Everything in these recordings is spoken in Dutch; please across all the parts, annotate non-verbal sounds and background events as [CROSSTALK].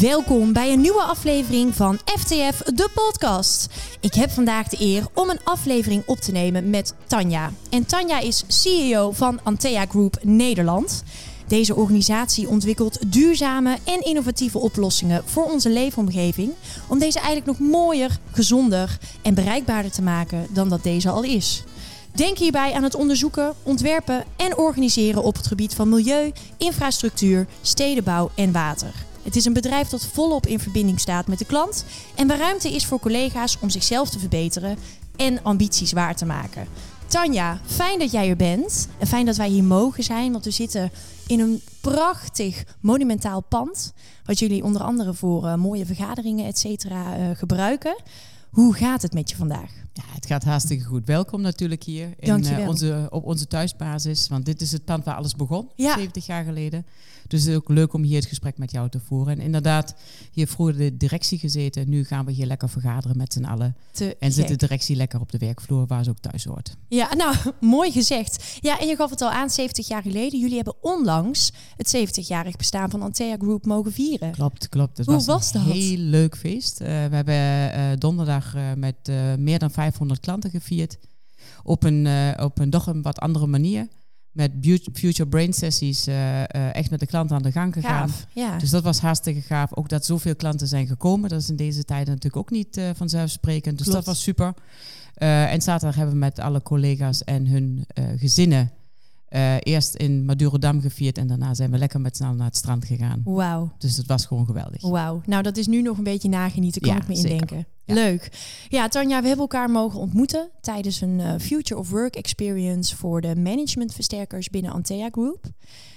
Welkom bij een nieuwe aflevering van FTF, de podcast. Ik heb vandaag de eer om een aflevering op te nemen met Tanja. En Tanja is CEO van Antea Group Nederland. Deze organisatie ontwikkelt duurzame en innovatieve oplossingen voor onze leefomgeving. Om deze eigenlijk nog mooier, gezonder en bereikbaarder te maken dan dat deze al is. Denk hierbij aan het onderzoeken, ontwerpen en organiseren op het gebied van milieu, infrastructuur, stedenbouw en water. Het is een bedrijf dat volop in verbinding staat met de klant en waar ruimte is voor collega's om zichzelf te verbeteren en ambities waar te maken. Tanja, fijn dat jij er bent en fijn dat wij hier mogen zijn, want we zitten in een prachtig monumentaal pand, wat jullie onder andere voor uh, mooie vergaderingen et cetera uh, gebruiken. Hoe gaat het met je vandaag? Ja, het gaat hartstikke goed. Welkom natuurlijk hier in, uh, onze, op onze thuisbasis. Want dit is het pand waar alles begon, ja. 70 jaar geleden. Dus het is ook leuk om hier het gesprek met jou te voeren. En inderdaad, hier vroeger de directie gezeten. Nu gaan we hier lekker vergaderen met z'n allen. Te en zit de directie lekker op de werkvloer waar ze ook thuis hoort. Ja, nou, [LAUGHS] mooi gezegd. Ja, en je gaf het al aan, 70 jaar geleden. Jullie hebben onlangs het 70-jarig bestaan van Antea Group mogen vieren. Klopt, klopt. Het Hoe was, was dat? Een heel leuk feest. Uh, we hebben uh, donderdag met meer dan 500 klanten gevierd. Op een, op een toch een wat andere manier met Future Brain sessies uh, uh, echt met de klanten aan de gang gegaan. Gaaf, ja. Dus dat was hartstikke gaaf. Ook dat zoveel klanten zijn gekomen. Dat is in deze tijden natuurlijk ook niet vanzelfsprekend. Dus Klopt. dat was super. en zaterdag hebben we met alle collega's en hun gezinnen uh, eerst in Madurodam gevierd en daarna zijn we lekker met z'n allen naar het strand gegaan. Wauw. Dus het was gewoon geweldig. Wauw. Nou, dat is nu nog een beetje nagenieten, kan ja, ik me indenken. Ja. Leuk. Ja, Tanja, we hebben elkaar mogen ontmoeten tijdens een uh, Future of Work Experience voor de managementversterkers binnen Antea Group.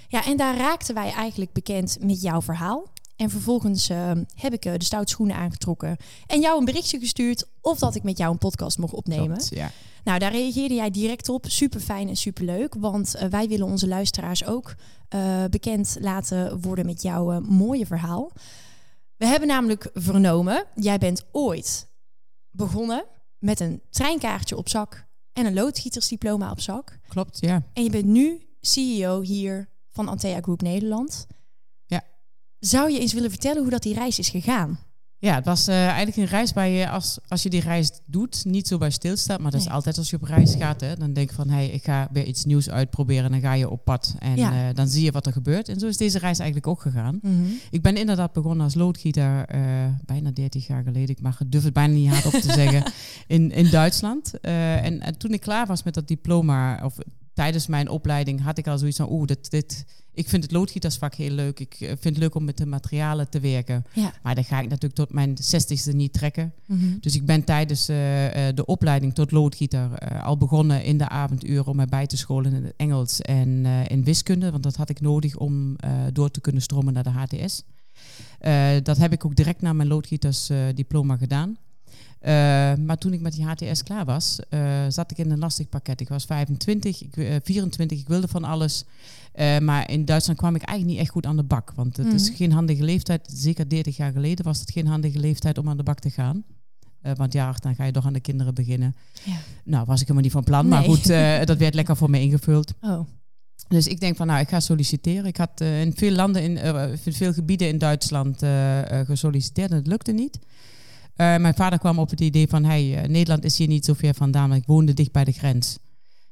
Ja, en daar raakten wij eigenlijk bekend met jouw verhaal. En vervolgens uh, heb ik uh, de stout schoenen aangetrokken en jou een berichtje gestuurd of dat ik met jou een podcast mocht opnemen. Klopt, ja. Nou, daar reageerde jij direct op. Super fijn en super leuk. Want uh, wij willen onze luisteraars ook uh, bekend laten worden met jouw uh, mooie verhaal. We hebben namelijk vernomen, jij bent ooit begonnen met een treinkaartje op zak en een loodgietersdiploma op zak. Klopt, ja. En je bent nu CEO hier van Antea Group Nederland. Ja. Zou je eens willen vertellen hoe dat die reis is gegaan? Ja, het was uh, eigenlijk een reis waar je, als, als je die reis doet, niet zo bij stilstaat. Maar dat is altijd als je op reis gaat. Hè, dan denk je van, hé, hey, ik ga weer iets nieuws uitproberen. En dan ga je op pad en ja. uh, dan zie je wat er gebeurt. En zo is deze reis eigenlijk ook gegaan. Mm -hmm. Ik ben inderdaad begonnen als loodgieter uh, bijna 30 jaar geleden. Ik mag, durf het bijna niet hard op te zeggen. [LAUGHS] In, in Duitsland. En, en toen ik klaar was met dat diploma, of tijdens mijn opleiding had ik al zoiets van, oeh, dit, dit, ik vind het loodgietersvak heel leuk. Ik vind het leuk om met de materialen te werken. Ja. Maar dat ga ik natuurlijk tot mijn zestigste niet trekken. Mm -hmm. Dus ik ben tijdens uh, de opleiding tot loodgieter uh, al begonnen in de avonduren om mij bij te scholen in het Engels en uh, in wiskunde. Want dat had ik nodig om door te kunnen stromen naar de HTS. dat heb ik ook direct na mijn loodgietersdiploma gedaan. Uh, maar toen ik met die HTS klaar was, uh, zat ik in een lastig pakket. Ik was 25, ik, uh, 24, ik wilde van alles. Maar in Duitsland kwam ik eigenlijk niet echt goed aan de bak. Want het mm. is geen handige leeftijd. Zeker 30 jaar geleden was het geen handige leeftijd om aan de bak te gaan. want ja, dan ga je toch aan de kinderen beginnen. Ja. Nou, was ik helemaal niet van plan. Nee. Maar goed, dat werd lekker voor me ingevuld. Oh. Dus ik denk van, nou, ik ga solliciteren. Ik had in veel landen, in, in veel gebieden in Duitsland gesolliciteerd en het lukte niet. Uh, mijn vader kwam op het idee van, hey, uh, Nederland is hier niet zo ver vandaan, ik woonde dicht bij de grens.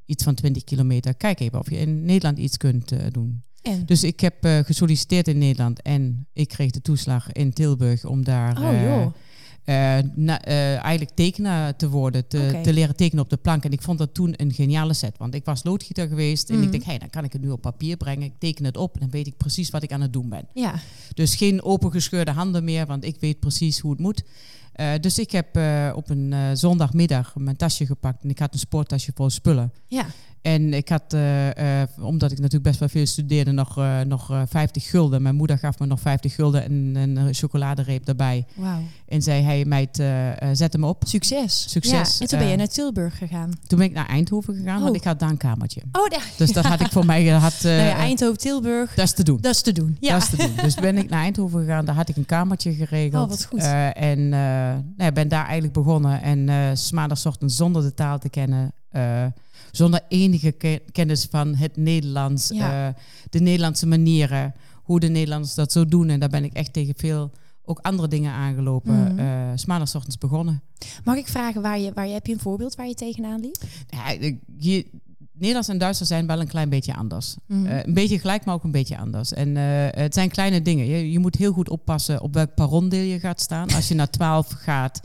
Iets van 20 kilometer. Kijk even of je in Nederland iets kunt uh, doen. En? Dus ik heb gesolliciteerd in Nederland en ik kreeg de toeslag in Tilburg om daar oh. Na, eigenlijk tekenaar te worden, te, okay. te, leren tekenen op de plank. En ik vond dat toen een geniale set, want ik was loodgieter geweest en Mhm. ik denk, hey, dan kan ik het nu op papier brengen. Ik teken het op en dan weet ik precies wat ik aan het doen ben. Ja. Dus geen opengescheurde handen meer, want ik weet precies hoe het moet. Uh, dus ik heb uh, op een uh, zondagmiddag mijn tasje gepakt en ik had een sporttasje vol spullen. Ja. En ik had, eh, eh, omdat ik natuurlijk best wel veel studeerde, nog, eh, nog eh, 50 gulden. Mijn moeder gaf me nog 50 gulden en een chocoladereep daarbij. En zei, hey meid, zet hem op. Succes. Succes, Ja, en toen ben je naar Tilburg gegaan. Toen ben ik naar Eindhoven gegaan, Oh. want ik had daar een kamertje. Oh, daar. Dus dat had ik voor mij gehad. eh, [LAUGHS] nou ja, Eindhoven, Tilburg. dat is te doen. Dat is te doen. Ja. Dat is te doen. Dus ben ik naar Eindhoven gegaan, daar had ik een kamertje geregeld. Oh, wat goed. En nou ja, ben daar eigenlijk begonnen. En eh maandagochtend zonder de taal te kennen, zonder enige ke- kennis van het Nederlands, Ja. eh, de Nederlandse manieren, hoe de Nederlanders dat zo doen. En daar ben ik echt tegen veel ook andere dingen aangelopen. 's maandagochtends begonnen. Mag ik vragen, waar je, waar je, heb je een voorbeeld waar je tegenaan liep? Ja, Nederlands en Duitsers zijn wel een klein beetje anders. Mhm. Eh, een beetje gelijk, maar ook een beetje anders. En het zijn kleine dingen. Je, je moet heel goed oppassen op welk perrondeel je gaat staan. Als je naar 12 gaat,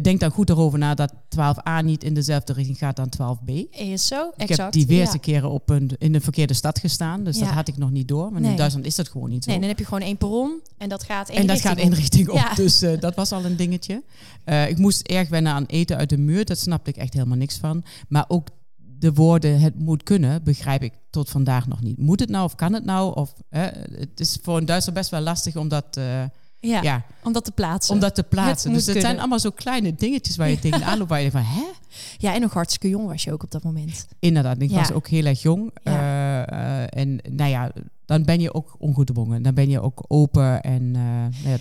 denk dan goed erover na dat 12a niet in dezelfde richting gaat dan 12b. Is zo, Ik exact. heb diverse ja. keren op een, in een verkeerde stad gestaan, dus Ja. dat had ik nog niet door. Maar Nee. in Duitsland is dat gewoon niet zo. Nee, dan heb je gewoon één perron en dat gaat één en dat richting gaat één richting op. Ja. [LAUGHS] Dus eh, dat was al een dingetje. Eh, ik moest erg wennen aan eten uit de muur. Dat snapte ik echt helemaal niks van. Maar ook de woorden het moet kunnen, begrijp ik tot vandaag nog niet. Moet het nou of kan het nou? Of, eh, het is voor een Duitser best wel lastig om dat, eh, Ja, ja. om dat te plaatsen. om dat te plaatsen. Dus het zijn allemaal zo kleine dingetjes waar je tegenaan loopt. Waar je van, hè? Ja, en nog hartstikke jong was je ook op dat moment. Inderdaad, ik Ja. was ook heel erg jong. Ja. Eh, eh, en nou ja, dan ben je ook ongedwongen. Dan ben je ook open en eh, nou ja,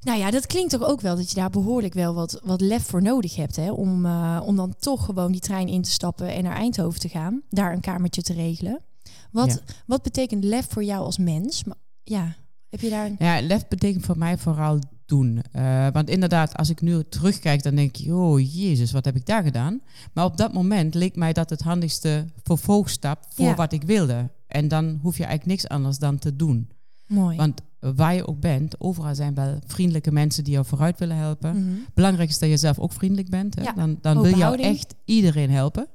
Nou ja, dat klinkt toch ook wel dat je daar behoorlijk wel wat, wat lef voor nodig hebt. Hè? Om, om dan toch gewoon die trein in te stappen en naar Eindhoven te gaan. Daar een kamertje te regelen. Wat, wat betekent lef voor jou als mens? Maar, ja, heb je daar een... Ja, lef betekent voor mij vooral doen. Eh, want inderdaad, als ik nu terugkijk, dan denk ik, oh jezus, wat heb ik daar gedaan? Maar op dat moment leek mij dat het handigste vervolgstap voor Ja. wat ik wilde. En dan hoef je eigenlijk niks anders dan te doen. Mooi. Want waar je ook bent, overal zijn wel vriendelijke mensen die jou vooruit willen helpen. Mhm. Belangrijk is dat je zelf ook vriendelijk bent. Hè? Ja, Dan, dan wil jou houding. echt iedereen helpen.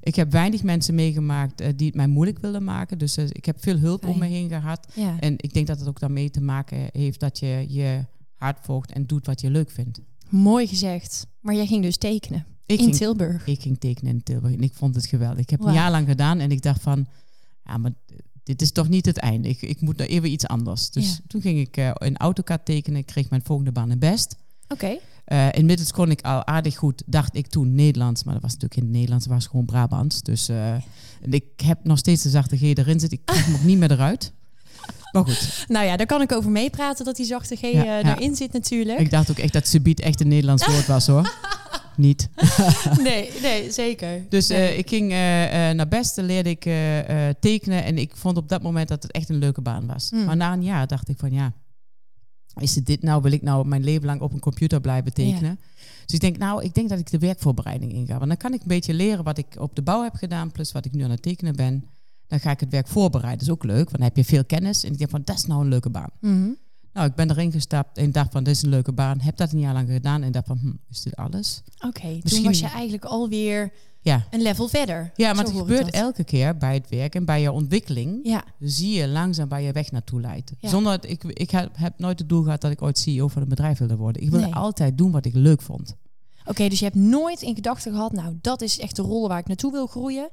Ik heb weinig mensen meegemaakt eh, die het mij moeilijk wilden maken. Dus eh, ik heb veel hulp om me heen gehad. Ja. En ik denk dat het ook daarmee te maken heeft dat je je hart volgt en doet wat je leuk vindt. Mooi gezegd. Maar jij ging dus tekenen Ik in ging, Tilburg. ik ging tekenen in Tilburg en ik vond het geweldig. Ik heb een jaar lang gedaan en ik dacht van, ja, maar dit is toch niet het einde. Ik, ik moet nou even iets anders. Dus Ja. toen ging ik eh in AutoCAD tekenen. Ik kreeg mijn volgende baan in Best. Oké. Eh, inmiddels kon ik al aardig goed, dacht ik toen, Nederlands. Maar dat was natuurlijk in het Nederlands, was gewoon Brabants. Dus eh, ik heb nog steeds de zachte G erin zitten. Ik krijg hem ook niet meer eruit. Maar goed, Nou ja, daar kan ik over meepraten dat die zachte G Ja, eh, ja. erin zit natuurlijk. ik dacht ook echt dat subiet echt een Nederlands woord was hoor. [LAUGHS] niet. [LAUGHS] Nee, nee, zeker. Dus ik ging eh, naar Best, dan leerde ik tekenen. En ik vond op dat moment dat het echt een leuke baan was. Hmm. Maar na een jaar dacht ik van ja, is het dit nou? Wil ik nou mijn leven lang op een computer blijven tekenen? Dus ik denk, nou, ik denk dat ik de werkvoorbereiding inga. Want dan kan ik een beetje leren wat ik op de bouw heb gedaan, plus wat ik nu aan het tekenen ben. Dan ga ik het werk voorbereiden. Dat is ook leuk, want dan heb je veel kennis. En ik denk van, dat is nou een leuke baan. Mhm. Nou, ik ben erin gestapt en dacht van, dit is een leuke baan. Heb dat een jaar lang gedaan en dacht van, hm, is dit alles? Oké, toen was je eigenlijk alweer Ja, een level verder. ja maar het gebeurt elke keer bij het werk en bij je ontwikkeling. Ja, zie je langzaam waar je weg naartoe leidt. Ja. Zonder dat ik, ik heb, nooit het doel gehad dat ik ooit CEO van een bedrijf wilde worden. Ik wilde Nee. altijd doen wat ik leuk vond. oké, dus je hebt nooit in gedachten gehad, nou, dat is echt de rol waar ik naartoe wil groeien.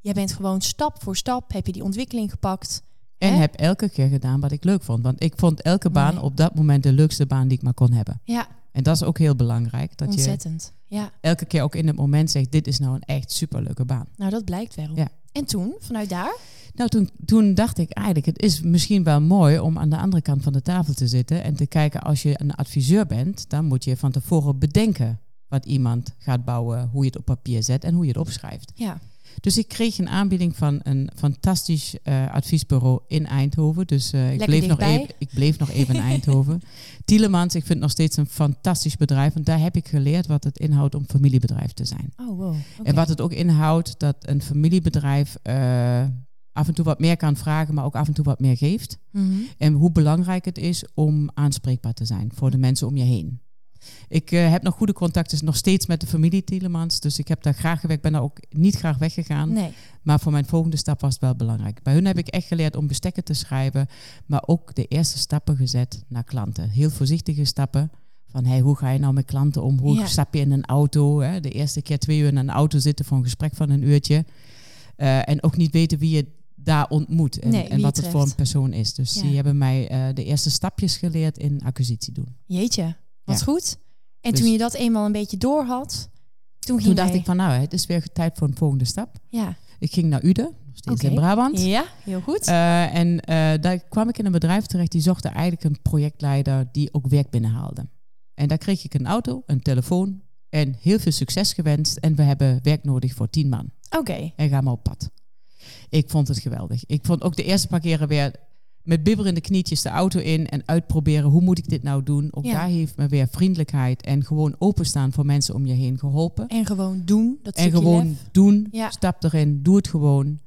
Jij bent gewoon stap voor stap, heb je die ontwikkeling gepakt. En Hè? heb elke keer gedaan wat ik leuk vond. Want ik vond elke baan op dat moment de leukste baan die ik maar kon hebben. Ja, En dat is ook heel belangrijk. Dat ontzettend. Ja, elke keer ook in het moment zegt, dit is nou een echt superleuke baan. nou dat blijkt wel. Ja. En toen, vanuit daar? Nou, toen, toen dacht ik eigenlijk, het is misschien wel mooi om aan de andere kant van de tafel te zitten en te kijken, als je een adviseur bent, dan moet je van tevoren bedenken wat iemand gaat bouwen, hoe je het op papier zet en hoe je het opschrijft. Ja, Dus ik kreeg een aanbieding van een fantastisch eh, adviesbureau in Eindhoven. Dus eh, ik, bleef nog even, ik bleef nog even in [LAUGHS] Eindhoven. Tielemans, ik vind het nog steeds een fantastisch bedrijf. Want daar heb ik geleerd wat het inhoudt om familiebedrijf te zijn. oh wow. En wat het ook inhoudt dat een familiebedrijf eh, af en toe wat meer kan vragen, maar ook af en toe wat meer geeft. Mhm. En hoe belangrijk het is om aanspreekbaar te zijn voor de mensen om je heen. Ik eh, heb nog goede contacten nog steeds met de familie Tielemans. Dus ik heb daar graag gewerkt. ben daar ook niet graag weggegaan. Nee, Maar voor mijn volgende stap was het wel belangrijk. Bij hun heb ik echt geleerd om bestekken te schrijven. Maar ook de eerste stappen gezet naar klanten. Heel voorzichtige stappen. Van hey, hoe ga je nou met klanten om? Hoe Ja. stap je in een auto? Hè? De eerste keer twee uur in een auto zitten voor een gesprek van een uurtje. Eh, en ook niet weten wie je daar ontmoet en, Nee, en wat het voor een persoon is. Dus Ja. die hebben mij eh, de eerste stapjes geleerd in acquisitie doen. Jeetje, wat Ja. goed. En Dus- toen je dat eenmaal een beetje door had, toen dacht ik van nou, het is weer tijd voor een volgende stap. Ja, Ik ging naar Uden, steeds in Brabant. ja heel goed. Eh, en eh, daar kwam ik in een bedrijf terecht die zocht eigenlijk een projectleider die ook werk binnenhaalde. En daar kreeg ik een auto, een telefoon en heel veel succes gewenst. En we hebben werk nodig voor tien man. Oké, En ga maar op pad. Ik vond het geweldig. Ik vond ook de eerste paar keren weer met bibberende knietjes de auto in en uitproberen hoe moet ik dit nou doen. Ook Ja. daar heeft me weer vriendelijkheid en gewoon openstaan voor mensen om je heen geholpen. en gewoon doen. Dat En gewoon lef. doen. Ja. Stap erin. Doe het gewoon.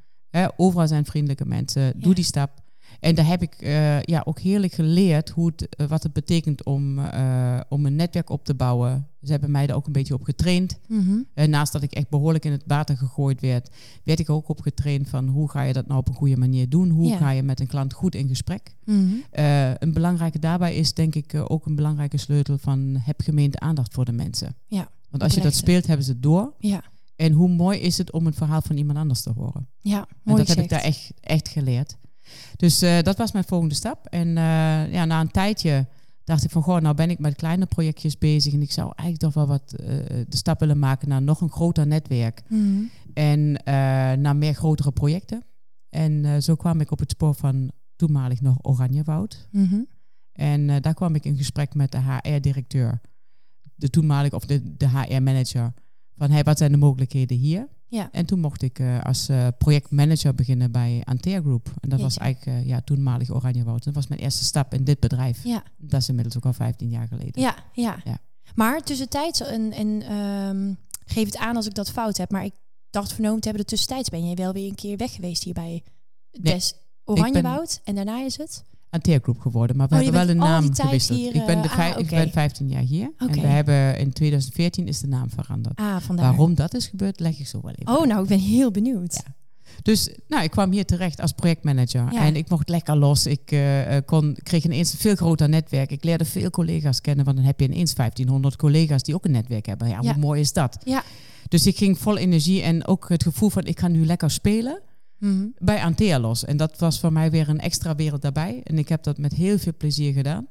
Overal zijn vriendelijke mensen. Doe die stap. En daar heb ik eh, ja, ook heerlijk geleerd hoe het, eh, wat het betekent om, eh, om een netwerk op te bouwen. Ze hebben mij daar ook een beetje op getraind. Mhm. Naast dat ik echt behoorlijk in het water gegooid werd, werd ik ook op getraind van hoe ga je dat nou op een goede manier doen? Hoe Ja. ga je met een klant goed in gesprek? Mhm. Een belangrijke daarbij is denk ik ook een belangrijke sleutel van heb gemeente aandacht voor de mensen. Ja, Want als je dat speelt, hebben ze het door. Ja, En hoe mooi is het om een verhaal van iemand anders te horen? ja, En mooi dat heb ik daar echt, echt geleerd. Dus eh, dat was mijn volgende stap. En eh, ja, na een tijdje dacht ik van, goh, nou ben ik met kleine projectjes bezig. En ik zou eigenlijk toch wel wat eh, de stap willen maken naar nog een groter netwerk. Mhm. En naar meer grotere projecten. En zo kwam ik op het spoor van toenmalig nog Oranjewoud. Mhm. En daar kwam ik in gesprek met de HR-directeur. De toenmalig, of de, de HR-manager. Van, hey, wat zijn de mogelijkheden hier? Ja, En toen mocht ik eh, als eh, projectmanager beginnen bij Antea Group. En dat was eigenlijk eh, ja, toenmalig Oranjewoud. Dat was mijn eerste stap in dit bedrijf. ja, Dat is inmiddels ook al 15 jaar geleden. ja, ja. Ja. Maar tussentijds, en, en ehm, geef het aan als ik dat fout heb, maar ik dacht vernomen te hebben dat tussentijds ben je wel weer een keer weg geweest hier bij Des Oranjewoud. En daarna is het? Antea Group geworden. Maar we Oh, hebben wel een naam gewisseld. hier, ik, ben de eh, ah, ik oké. ben 15 jaar hier. En we hebben in 2014 is de naam veranderd. Ah, vandaar. Waarom dat is gebeurd, leg ik zo wel even. Oh, nou, ik ben heel benieuwd. Ja. Dus nou, ik kwam hier terecht als projectmanager. Ja. En ik mocht lekker los. Ik eh, eh, kon, kreeg ineens een veel groter netwerk. Ik leerde veel collega's kennen. Want dan heb je ineens 1500 collega's die ook een netwerk hebben. Ja, Ja. hoe mooi is dat? Ja. Dus ik ging vol energie en ook het gevoel van ik ga nu lekker spelen Mhm. bij Antea los. En dat was voor mij weer een extra wereld daarbij. En ik heb dat met heel veel plezier gedaan.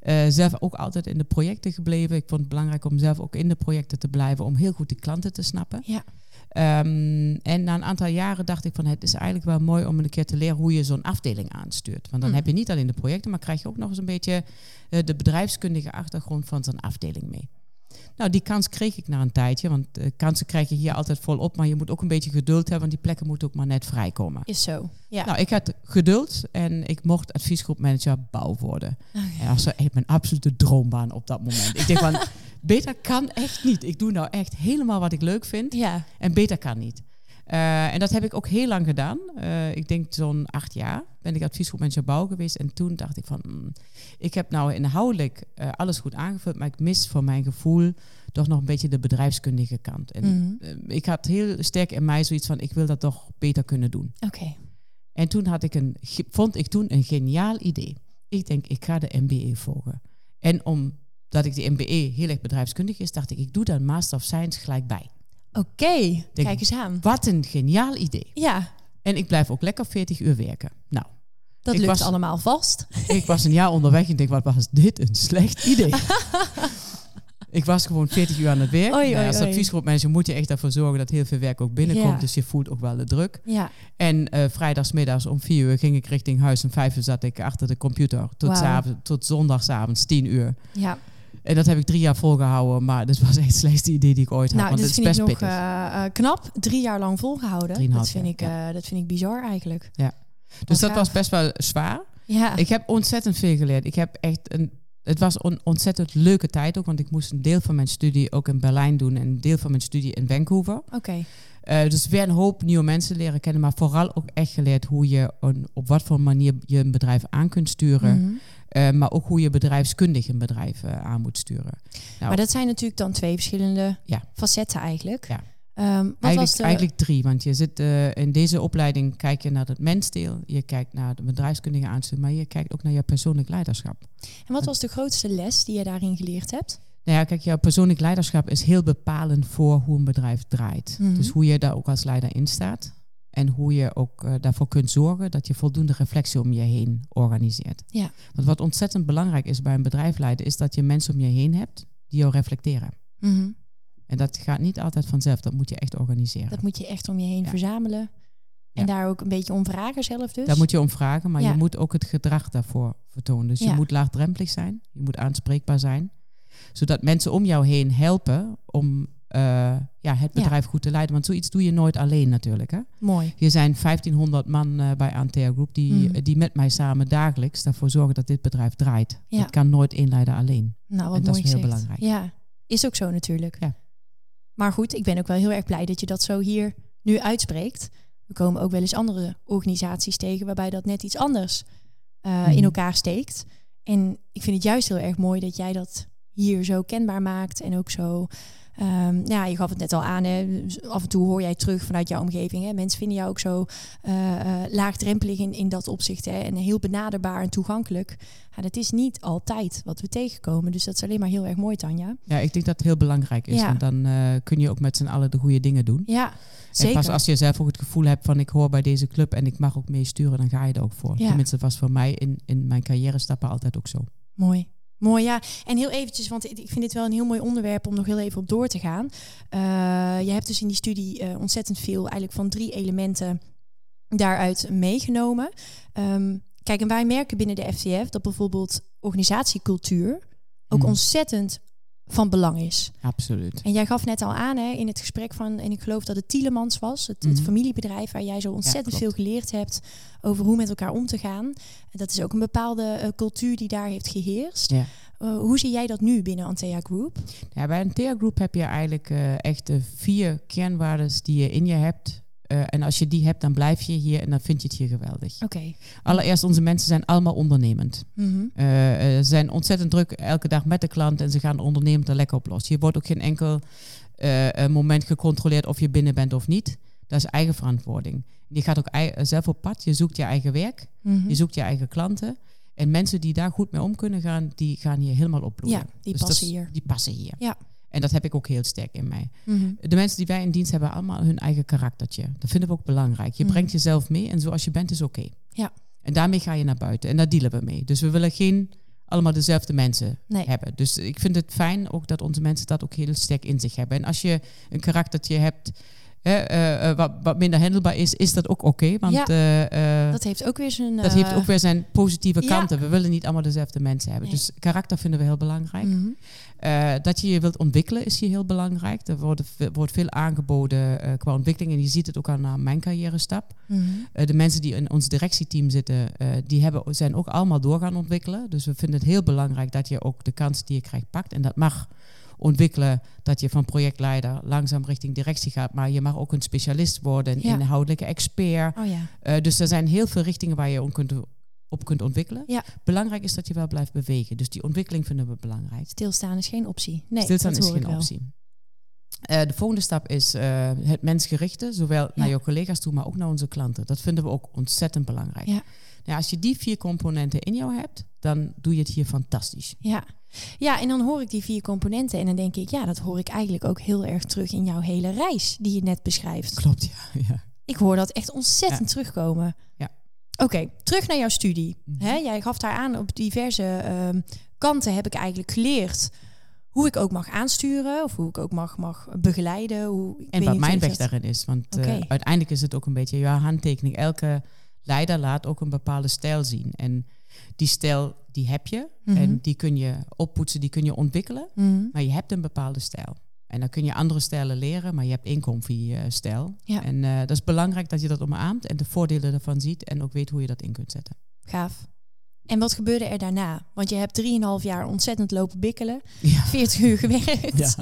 Eh, zelf ook altijd in de projecten gebleven. Ik vond het belangrijk om zelf ook in de projecten te blijven. Om heel goed de klanten te snappen. Ja. Ehm, en na een aantal jaren dacht ik van het is eigenlijk wel mooi om een keer te leren hoe je zo'n afdeling aanstuurt. Want dan Mm. heb je niet alleen de projecten, maar krijg je ook nog eens een beetje eh, de bedrijfskundige achtergrond van zo'n afdeling mee. Nou, die kans kreeg ik na een tijdje, want eh, kansen krijg je hier altijd volop, maar je moet ook een beetje geduld hebben, want die plekken moeten ook maar net vrijkomen. Is zo. Ja. Nou, ik had geduld en ik mocht adviesgroepmanager bouw worden. Oké. En dat echt mijn absolute droombaan op dat moment. Ik denk van, [LAUGHS] beter kan echt niet. Ik doe nou echt helemaal wat ik leuk vind. Ja. En beter kan niet. Eh, en dat heb ik ook heel lang gedaan. Eh, ik denk zo'n acht jaar ben ik adviesgroepmanager bouw geweest. En toen dacht ik van, mm, ik heb nou inhoudelijk eh, alles goed aangevuld, maar ik mis voor mijn gevoel toch nog een beetje de bedrijfskundige kant. En Mhm. ik had heel sterk in mij zoiets van, ik wil dat toch beter kunnen doen. Oké. En toen had ik een, vond ik toen een geniaal idee. Ik denk, ik ga de MBE volgen. En omdat ik de MBE heel erg bedrijfskundig is, dacht ik, ik doe daar Master of Science gelijk bij. Oké. Kijk eens aan. Wat een geniaal idee. Ja, En ik blijf ook lekker 40 uur werken. Nou, dat lukt was- allemaal vast. [LAUGHS] ik was een jaar onderweg en denk, wat was dit een slecht idee. [LAUGHS] ik was gewoon 40 uur aan het werk. Oei, Nou ja, oei, als oei. adviesgroepmanager moet je echt ervoor zorgen dat heel veel werk ook binnenkomt. Ja. Dus je voelt ook wel de druk. Ja. En eh vrijdagsmiddags om vier uur ging ik richting huis. Om vijf uur zat ik achter de computer. Tot, s'avond- tot zondagsavond, tien uur. Ja. En dat heb ik drie jaar volgehouden. Maar dat was echt het slechtste idee die ik ooit had. Nou, want dit het is vind ik best nog eh, knap. Drie jaar lang volgehouden. Dat vind, jaar, ik, eh, dat vind ik bizar eigenlijk. dus wat dat was best wel zwaar. Ja. Ik heb ontzettend veel geleerd. Ik heb echt een, het was een ontzettend leuke tijd ook. Want ik moest een deel van mijn studie ook in Berlijn doen. En een deel van mijn studie in Vancouver. Oké. Dus weer een hoop nieuwe mensen leren kennen. Maar vooral ook echt geleerd hoe je een, op wat voor manier je een bedrijf aan kunt sturen. Mhm. Eh, maar ook hoe je bedrijfskundig een bedrijf eh, aan moet sturen. Nou, Maar dat zijn natuurlijk dan twee verschillende Ja. facetten eigenlijk. Ja. Ehm, wat was eigenlijk, de... eigenlijk drie, want je zit eh, in deze opleiding kijk je naar het mensdeel, je kijkt naar de bedrijfskundige aansturing, maar je kijkt ook naar je persoonlijk leiderschap. En wat was de grootste les die je daarin geleerd hebt? Nou ja, kijk, jouw persoonlijk leiderschap is heel bepalend voor hoe een bedrijf draait. Mhm. Dus hoe je daar ook als leider in staat. En hoe je ook uh, daarvoor kunt zorgen dat je voldoende reflectie om je heen organiseert. Ja. Want wat ontzettend belangrijk is bij een bedrijf is dat je mensen om je heen hebt die jou reflecteren. Mhm. En dat gaat niet altijd vanzelf, dat moet je echt organiseren. Dat moet je echt om je heen verzamelen. En daar ook een beetje om vragen zelf dus? Daar moet je om vragen, maar je moet ook het gedrag daarvoor vertonen. Dus je moet laagdrempelig zijn, je moet aanspreekbaar zijn. Zodat mensen om jou heen helpen om uh, ja, het bedrijf goed te leiden. Want zoiets doe je nooit alleen natuurlijk. Hè? Mooi. Hier zijn 1500 man uh, bij Antea Group die, mm. die met mij samen dagelijks daarvoor zorgen dat dit bedrijf draait. Ja. Dat kan nooit één leider alleen. Nou, wat en dat is heel belangrijk. Ja, is ook zo natuurlijk. Ja. Maar goed, ik ben ook wel heel erg blij dat je dat zo hier nu uitspreekt. We komen ook wel eens andere organisaties tegen waarbij dat net iets anders uh, in elkaar steekt. En ik vind het juist heel erg mooi dat jij dat hier zo kenbaar maakt en ook zo Um, ja, je gaf het net al aan. Hè. Af en toe hoor jij terug vanuit jouw omgeving. Hè. Mensen vinden jou ook zo uh, uh, laagdrempelig in, in dat opzicht. Hè. En heel benaderbaar en toegankelijk. Ja, dat is niet altijd wat we tegenkomen. Dus dat is alleen maar heel erg mooi, Tanja. Ja, ik denk dat het heel belangrijk is. Ja. Want dan uh, kun je ook met z'n allen de goede dingen doen. Ja, zeker. En pas als je zelf ook het gevoel hebt van ik hoor bij deze club en ik mag ook meesturen, dan ga je er ook voor. Ja. Tenminste, dat was voor mij in, in mijn carrière stappen altijd ook zo. Mooi. Mooi, ja. En heel eventjes, want ik vind dit wel een heel mooi onderwerp om nog heel even op door te gaan. Uh, je hebt dus in die studie uh, ontzettend veel eigenlijk van drie elementen daaruit meegenomen. Um, kijk, en wij merken binnen de FTF dat bijvoorbeeld organisatiecultuur ook mm. ontzettend van belang is. Absoluut. En jij gaf net al aan hè, in het gesprek van, en ik geloof dat het Tielemans was, het, het mhm. familiebedrijf waar jij zo ontzettend veel geleerd hebt over hoe met elkaar om te gaan. Dat is ook een bepaalde uh, cultuur die daar heeft geheerst. Ja. Uh, hoe zie jij dat nu binnen Antea Group? Ja, bij Antea Group heb je eigenlijk uh, echt de vier kernwaarden die je in je hebt uh, en als je die hebt, dan blijf je hier en dan vind je het hier geweldig. Oké. Allereerst, onze mensen zijn allemaal ondernemend. Mm -hmm. uh, ze zijn ontzettend druk elke dag met de klant en ze gaan ondernemend er lekker op los. Je wordt ook geen enkel uh, moment gecontroleerd of je binnen bent of niet. Dat is eigen verantwoording. Je gaat ook zelf op pad, je zoekt je eigen werk, mm -hmm. je zoekt je eigen klanten. En mensen die daar goed mee om kunnen gaan, die gaan hier helemaal opbloeien. Ja, die dus passen hier. Die passen hier. Ja. En dat heb ik ook heel sterk in mij. Mhm. De mensen die wij in dienst hebben, allemaal hun eigen karaktertje. Dat vinden we ook belangrijk. Je Mhm. brengt jezelf mee en zoals je bent is oké. Ja. En daarmee ga je naar buiten. En daar dealen we mee. Dus we willen geen allemaal dezelfde mensen Nee. hebben. Dus ik vind het fijn ook dat onze mensen dat ook heel sterk in zich hebben. En als je een karaktertje hebt hè, eh, eh, wat, wat minder handelbaar is, is dat ook oké. want Ja. eh, Dat heeft ook weer zijn... dat heeft ook weer zijn positieve ja. kanten. We willen niet allemaal dezelfde mensen hebben. Nee. Dus karakter vinden we heel belangrijk. mhm. Dat je je wilt ontwikkelen is hier heel belangrijk. Er wordt, wordt veel aangeboden qua ontwikkeling. En je ziet het ook aan, mijn carrière stap. Mhm. De mensen die in ons directieteam zitten, die hebben, zijn ook allemaal door gaan ontwikkelen. Dus we vinden het heel belangrijk dat je ook de kans die je krijgt pakt. En dat mag ontwikkelen dat je van projectleider langzaam richting directie gaat. Maar je mag ook een specialist worden, een Ja. inhoudelijke expert. Oh ja. Eh, dus er zijn heel veel richtingen waar je op kunt, op kunt ontwikkelen. Ja. Belangrijk is dat je wel blijft bewegen. Dus die ontwikkeling vinden we belangrijk. Stilstaan is geen optie. Nee, Stilstaan is geen optie. Eh, de volgende stap is eh, het mensgerichte, zowel naar je collega's toe, maar ook naar onze klanten. Dat vinden we ook ontzettend belangrijk. Ja. Nou, als je die vier componenten in jou hebt, dan doe je het hier fantastisch. Ja. Ja, en dan hoor ik die vier componenten en dan denk ik, ja, dat hoor ik eigenlijk ook heel erg terug in jouw hele reis die je net beschrijft. Klopt, ja. [LAUGHS] ja. Ik hoor dat echt ontzettend Ja. terugkomen. Ja. Oké, terug naar jouw studie. Mhm. Hè, jij gaf daar aan op diverse ehm, kanten heb ik eigenlijk geleerd hoe ik ook mag aansturen of hoe ik ook mag, mag begeleiden. Hoe, ik En wat mijn weg daarin is. Want eh, uiteindelijk is het ook een beetje jouw handtekening. Elke leider laat ook een bepaalde stijl zien. En die stijl, die heb je. Mhm. En die kun je oppoetsen, die kun je ontwikkelen. Mhm. Maar je hebt een bepaalde stijl. En dan kun je andere stijlen leren, maar je hebt één comfy-stijl. Ja. En eh, dat is belangrijk dat je dat omarmt en de voordelen ervan ziet en ook weet hoe je dat in kunt zetten. Gaaf. En wat gebeurde er daarna? Want je hebt 3,5 jaar ontzettend lopen bikkelen, Ja. 40 uur gewerkt Ja.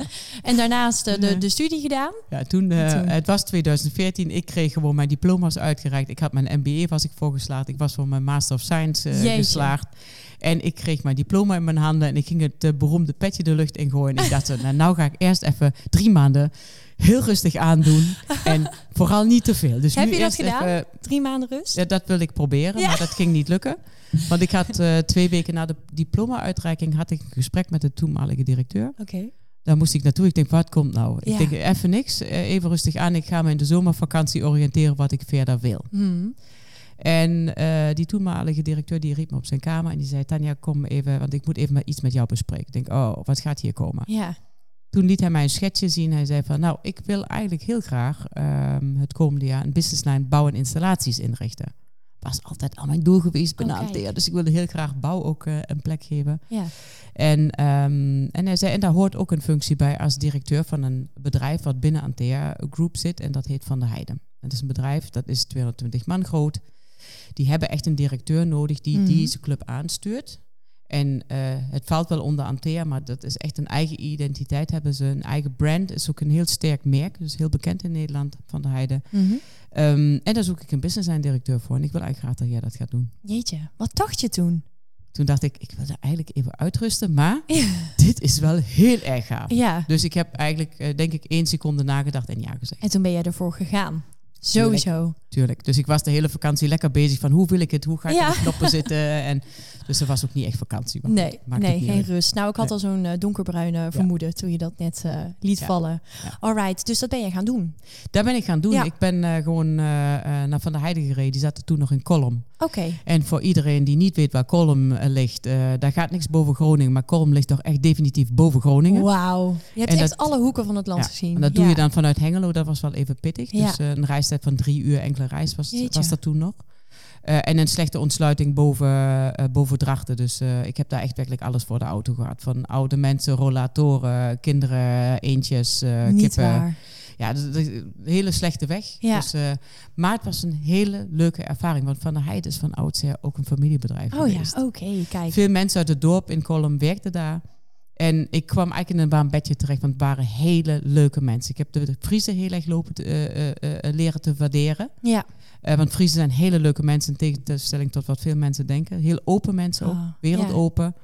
en daarnaast eh, de, de studie gedaan. Ja, toen, eh, toen? het was 2014, ik kreeg gewoon mijn diploma's uitgereikt. Ik had mijn MBA was ik voorgeslaagd. Ik was voor mijn Master of Science eh, geslaagd. En ik kreeg mijn diploma in mijn handen en ik ging het beroemde petje de lucht ingooien. En ik dacht, nou, nou ga ik eerst even drie maanden heel rustig aandoen. En [LAUGHS] vooral niet te veel. Dus Heb nu je dat eerst gedaan? even- Drie maanden rust. Ja, dat wilde ik proberen, Ja. maar dat ging niet lukken. Want ik had eh, twee weken na de diploma-uitreiking had ik een gesprek met de toenmalige directeur. Oké. Daar moest ik naartoe. Ik denk, wat komt nou? Ja. Ik denk, even niks. eh, Even rustig aan. Ik ga me in de zomervakantie oriënteren wat ik verder wil. Hmm. En eh, die toenmalige directeur die riep me op zijn kamer en die zei, Tanja, kom even, want ik moet even met- iets met jou bespreken. Ik denk, oh, wat gaat hier komen? Ja. Toen liet hij mij een schetsje zien. Hij zei van, nou, ik wil eigenlijk heel graag ehm, het komende jaar een businesslijn bouw en installaties inrichten. Was altijd al mijn doel geweest binnen Oh, kijk. Antea. Dus ik wilde heel graag bouw ook eh, een plek geven. Ja. En, ehm, en hij zei, en daar hoort ook een functie bij als directeur van een bedrijf wat binnen Antea Group zit. En dat heet Van der Heijden. Dat is een bedrijf, dat is 220 man groot. Die hebben echt een directeur nodig die Mhm. deze club aanstuurt. En eh, het valt wel onder Antea, maar dat is echt een eigen identiteit. Hebben ze een eigen brand. Is ook een heel sterk merk. Dus heel bekend in Nederland, Van der Heijden. Mhm. Ehm, en daar zoek ik een business directeur voor. En ik wil eigenlijk graag dat jij dat gaat doen. Jeetje, wat dacht je toen? Toen dacht ik, ik wil er eigenlijk even uitrusten. Maar Ja. [LAUGHS] dit is wel heel erg gaaf. ja. Dus ik heb eigenlijk, eh, denk ik, één seconde nagedacht en ja gezegd. En toen ben jij ervoor gegaan. Sowieso. Tuurlijk. Dus ik was de hele vakantie lekker bezig van hoe wil ik het, hoe ga ik Ja. op de knoppen [LAUGHS] zitten. En, dus er was ook niet echt vakantie. maar Nee, nee geen uit. rust. Nou, ik had Nee. al zo'n eh, donkerbruine vermoeden toen je dat net eh, liet Ja. vallen. Alright, dus dat ben je gaan doen. Daar ben ik gaan doen. Ik ben eh, gewoon naar Van der Heijden gereden. Die zat er toen nog in Kolm. Oké. En voor iedereen die niet weet waar Kolm eh, ligt, eh, daar gaat niks boven Groningen. Maar Kolm ligt toch echt definitief boven Groningen. Wauw. Je hebt En echt dat- alle hoeken van het land Ja, gezien. En dat doe je dan vanuit Hengelo, dat was wel even pittig. Ja. Dus eh, een reistijd van drie uur enkele reis was, Jeetje. was dat toen nog. En een slechte ontsluiting boven, boven Drachten. Dus ik heb daar echt werkelijk alles voor de auto gehad. Van oude mensen, rollatoren, kinderen, eentjes, Niet kippen. waar. Ja, dus, dus een hele slechte weg. Ja. Dus, eh, maar het was een hele leuke ervaring. Want Van der Heijden is van oudsher ook een familiebedrijf Oh ja, oké. Kijk. Veel mensen uit het dorp in Kolm werkten daar. En ik kwam eigenlijk in een warm bedje terecht, want het waren hele leuke mensen. Ik heb de, de Friese heel erg lopen te, eh, eh, leren te waarderen. Ja. Want Friese zijn hele leuke mensen, in tegenstelling tot wat veel mensen denken. Heel open mensen ook, Oh, wereldopen.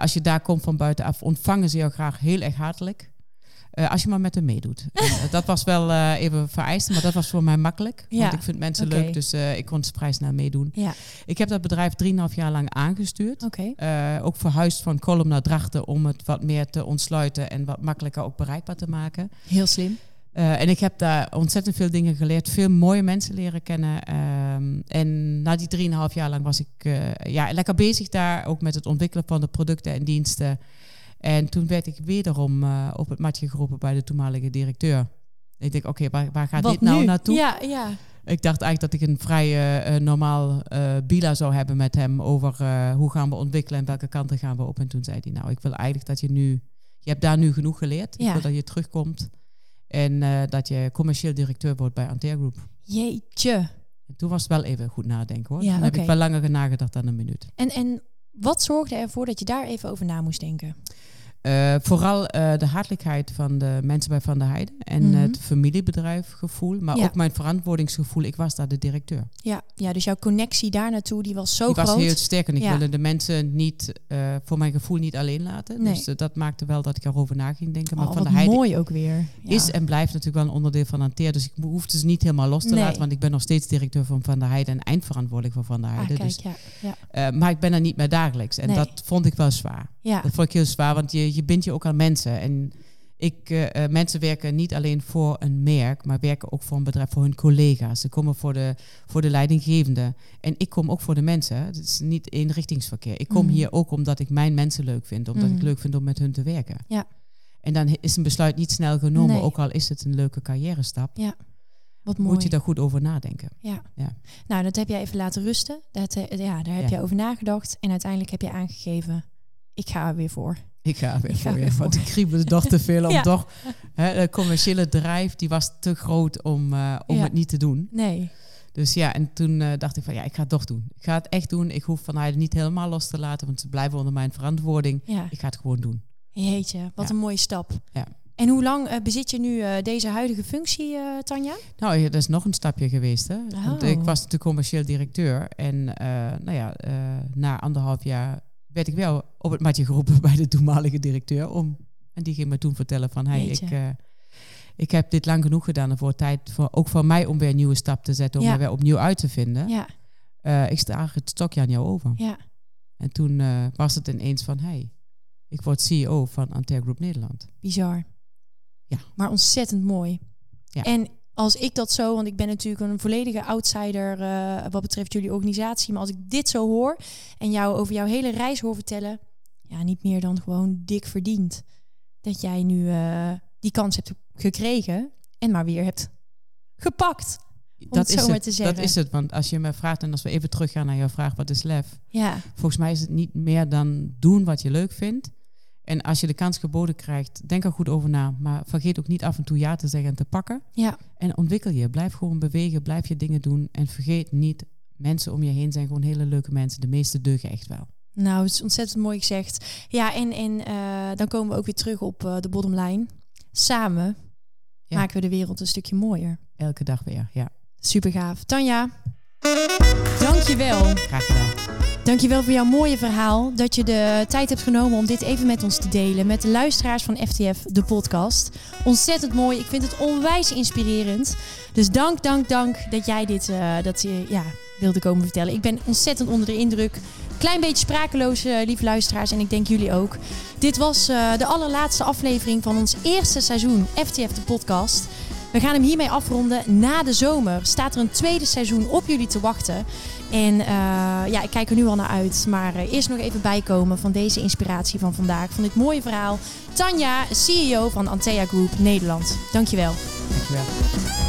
Als je daar komt van buitenaf, ontvangen ze jou graag heel erg hartelijk. Eh, als je maar met hem meedoet. [LAUGHS] En, eh, dat was wel eh, even vereist, maar dat was voor mij makkelijk. Ja, Want ik vind mensen leuk, dus ik kon snel meedoen. Ja, Ik heb dat bedrijf 3,5 jaar lang aangestuurd. ook verhuisd van Kolm naar Drachten om het wat meer te ontsluiten en wat makkelijker ook bereikbaar te maken. Heel slim. En ik heb daar ontzettend veel dingen geleerd, veel mooie mensen leren kennen. Ehm, en na die 3,5 jaar lang was ik ja, lekker bezig daar, ook met het ontwikkelen van de producten en diensten. En toen werd ik wederom eh, op het matje geroepen bij de toenmalige directeur. Ik denk, oké, waar, waar gaat Wat dit nou nu? naartoe? Ja, ja. Ik dacht eigenlijk dat ik een vrij eh, normaal eh bila zou hebben met hem over hoe gaan we ontwikkelen en welke kanten gaan we op. En toen zei hij, nou, ik wil eigenlijk dat je nu, je hebt daar nu genoeg geleerd. Ja. Ik wil dat je terugkomt en dat je commercieel directeur wordt bij Antea Group. Jeetje. En toen was het wel even goed nadenken hoor. Ja, toen heb ik wel langer nagedacht dan een minuut. En, en wat zorgde ervoor dat je daar even over na moest denken? Eh, vooral eh, de hartelijkheid van de mensen bij Van der Heijden en Mhm. het familiebedrijfgevoel, maar Ja. ook mijn verantwoordingsgevoel. Ik was daar de directeur. Ja, ja, dus jouw connectie daar naartoe, die was zo die groot. was heel sterk en ik Ja. wilde de mensen niet, eh, voor mijn gevoel niet alleen laten. Nee. Dus dat maakte wel dat ik erover na ging denken. Maar oh, Van der Heijden mooi ook weer. Ja. is en blijft natuurlijk wel een onderdeel van Anteer. Dus ik hoefde ze niet helemaal los te Nee. laten, want ik ben nog steeds directeur van Van der Heijden en eindverantwoordelijk voor Van der Ah, Heijden. kijk, dus, ja. Ja. maar ik ben er niet meer dagelijks. En Nee. dat vond ik wel zwaar. ja. Dat vond ik heel zwaar, want je, je bindt je ook aan mensen. En ik, eh, eh, mensen werken niet alleen voor een merk, maar werken ook voor een bedrijf, voor hun collega's. Ze komen voor de, voor de leidinggevende. En ik kom ook voor de mensen. Het is niet eenrichtingsverkeer. Ik kom Mhm. hier ook omdat ik mijn mensen leuk vind. Omdat Mhm. ik leuk vind om met hun te werken. Ja. En dan is een besluit niet snel genomen, Nee. ook al is het een leuke carrière stap. Wat mooi. Moet je daar goed over nadenken. Ja. Ja. Nou, dat heb jij even laten rusten. Dat, eh, ja, daar heb Ja. jij over nagedacht. En uiteindelijk heb je aangegeven, ik ga er weer voor. Ik ga er weer Ik voor je. Want ik kriebelde toch te veel [LAUGHS] om toch... Hè, de commerciële drijf, die was te groot om, eh, om het niet te doen. Nee. Dus ja, en toen eh, dacht ik van ja, ik ga het toch doen. Ik ga het echt doen. Ik hoef Van Heijden niet helemaal los te laten, want ze blijven onder mijn verantwoording. Ja. Ik ga het gewoon doen. Jeetje, wat Ja. een mooie stap. Ja. En hoe lang eh, bezit je nu deze huidige functie, Tanja? Nou, dat is nog een stapje geweest. Hè? Want Oh. ik was natuurlijk commercieel directeur. En nou ja, na anderhalf jaar werd ik wel op het matje geroepen [LAUGHS] bij de toenmalige directeur. Om, en die ging me toen vertellen van, hey, Jeetje. ik, eh, ik heb dit lang genoeg gedaan. En voor tijd, voor, ook voor mij om weer een nieuwe stap te zetten. Om Ja. me weer opnieuw uit te vinden. Ja, Eh, ik sta het stokje aan jou over. ja. En toen eh, was het ineens van, hey, Ik word CEO van Antea Group Nederland. Bizar. Ja. Maar ontzettend mooi. Ja. En als ik dat zo, want ik ben natuurlijk een volledige outsider eh, wat betreft jullie organisatie, maar als ik dit zo hoor en jou over jouw hele reis hoor vertellen, ja, niet meer dan gewoon dik verdiend. Dat jij nu eh, die kans hebt gekregen en maar weer hebt gepakt. Om dat, het is zo maar het, te zeggen. dat is het, want als je me vraagt, en als we even teruggaan naar jouw vraag, wat is lef? Ja, Volgens mij is het niet meer dan doen wat je leuk vindt. En als je de kans geboden krijgt, denk er goed over na. Maar vergeet ook niet af en toe ja te zeggen en te pakken. ja, En ontwikkel je. Blijf gewoon bewegen, blijf je dingen doen. En vergeet niet, mensen om je heen zijn gewoon hele leuke mensen. De meeste deugen echt wel. nou, het is ontzettend mooi gezegd. Ja, en, en eh, dan komen we ook weer terug op eh, de bottom line. Samen Ja. maken we de wereld een stukje mooier. Elke dag weer, ja. Super gaaf. Tanja, dankjewel. Graag gedaan. Dankjewel voor jouw mooie verhaal. Dat je de tijd hebt genomen om dit even met ons te delen. Met de luisteraars van FTF, de podcast. Ontzettend mooi. Ik vind het onwijs inspirerend. Dus dank, dank, dank dat jij dit eh, dat, je, ja, wilde komen vertellen. Ik ben ontzettend onder de indruk. Klein beetje sprakeloos, eh, lieve luisteraars. En ik denk jullie ook. Dit was eh, de allerlaatste aflevering van ons eerste seizoen FTF, de podcast. We gaan hem hiermee afronden. Na de zomer staat er een tweede seizoen op jullie te wachten. En eh, ja, ik kijk er nu al naar uit. Maar eh, eerst nog even bijkomen van deze inspiratie van vandaag. Van dit mooie verhaal. Tanja, CEO van Antea Group Nederland. Dankjewel. Dankjewel.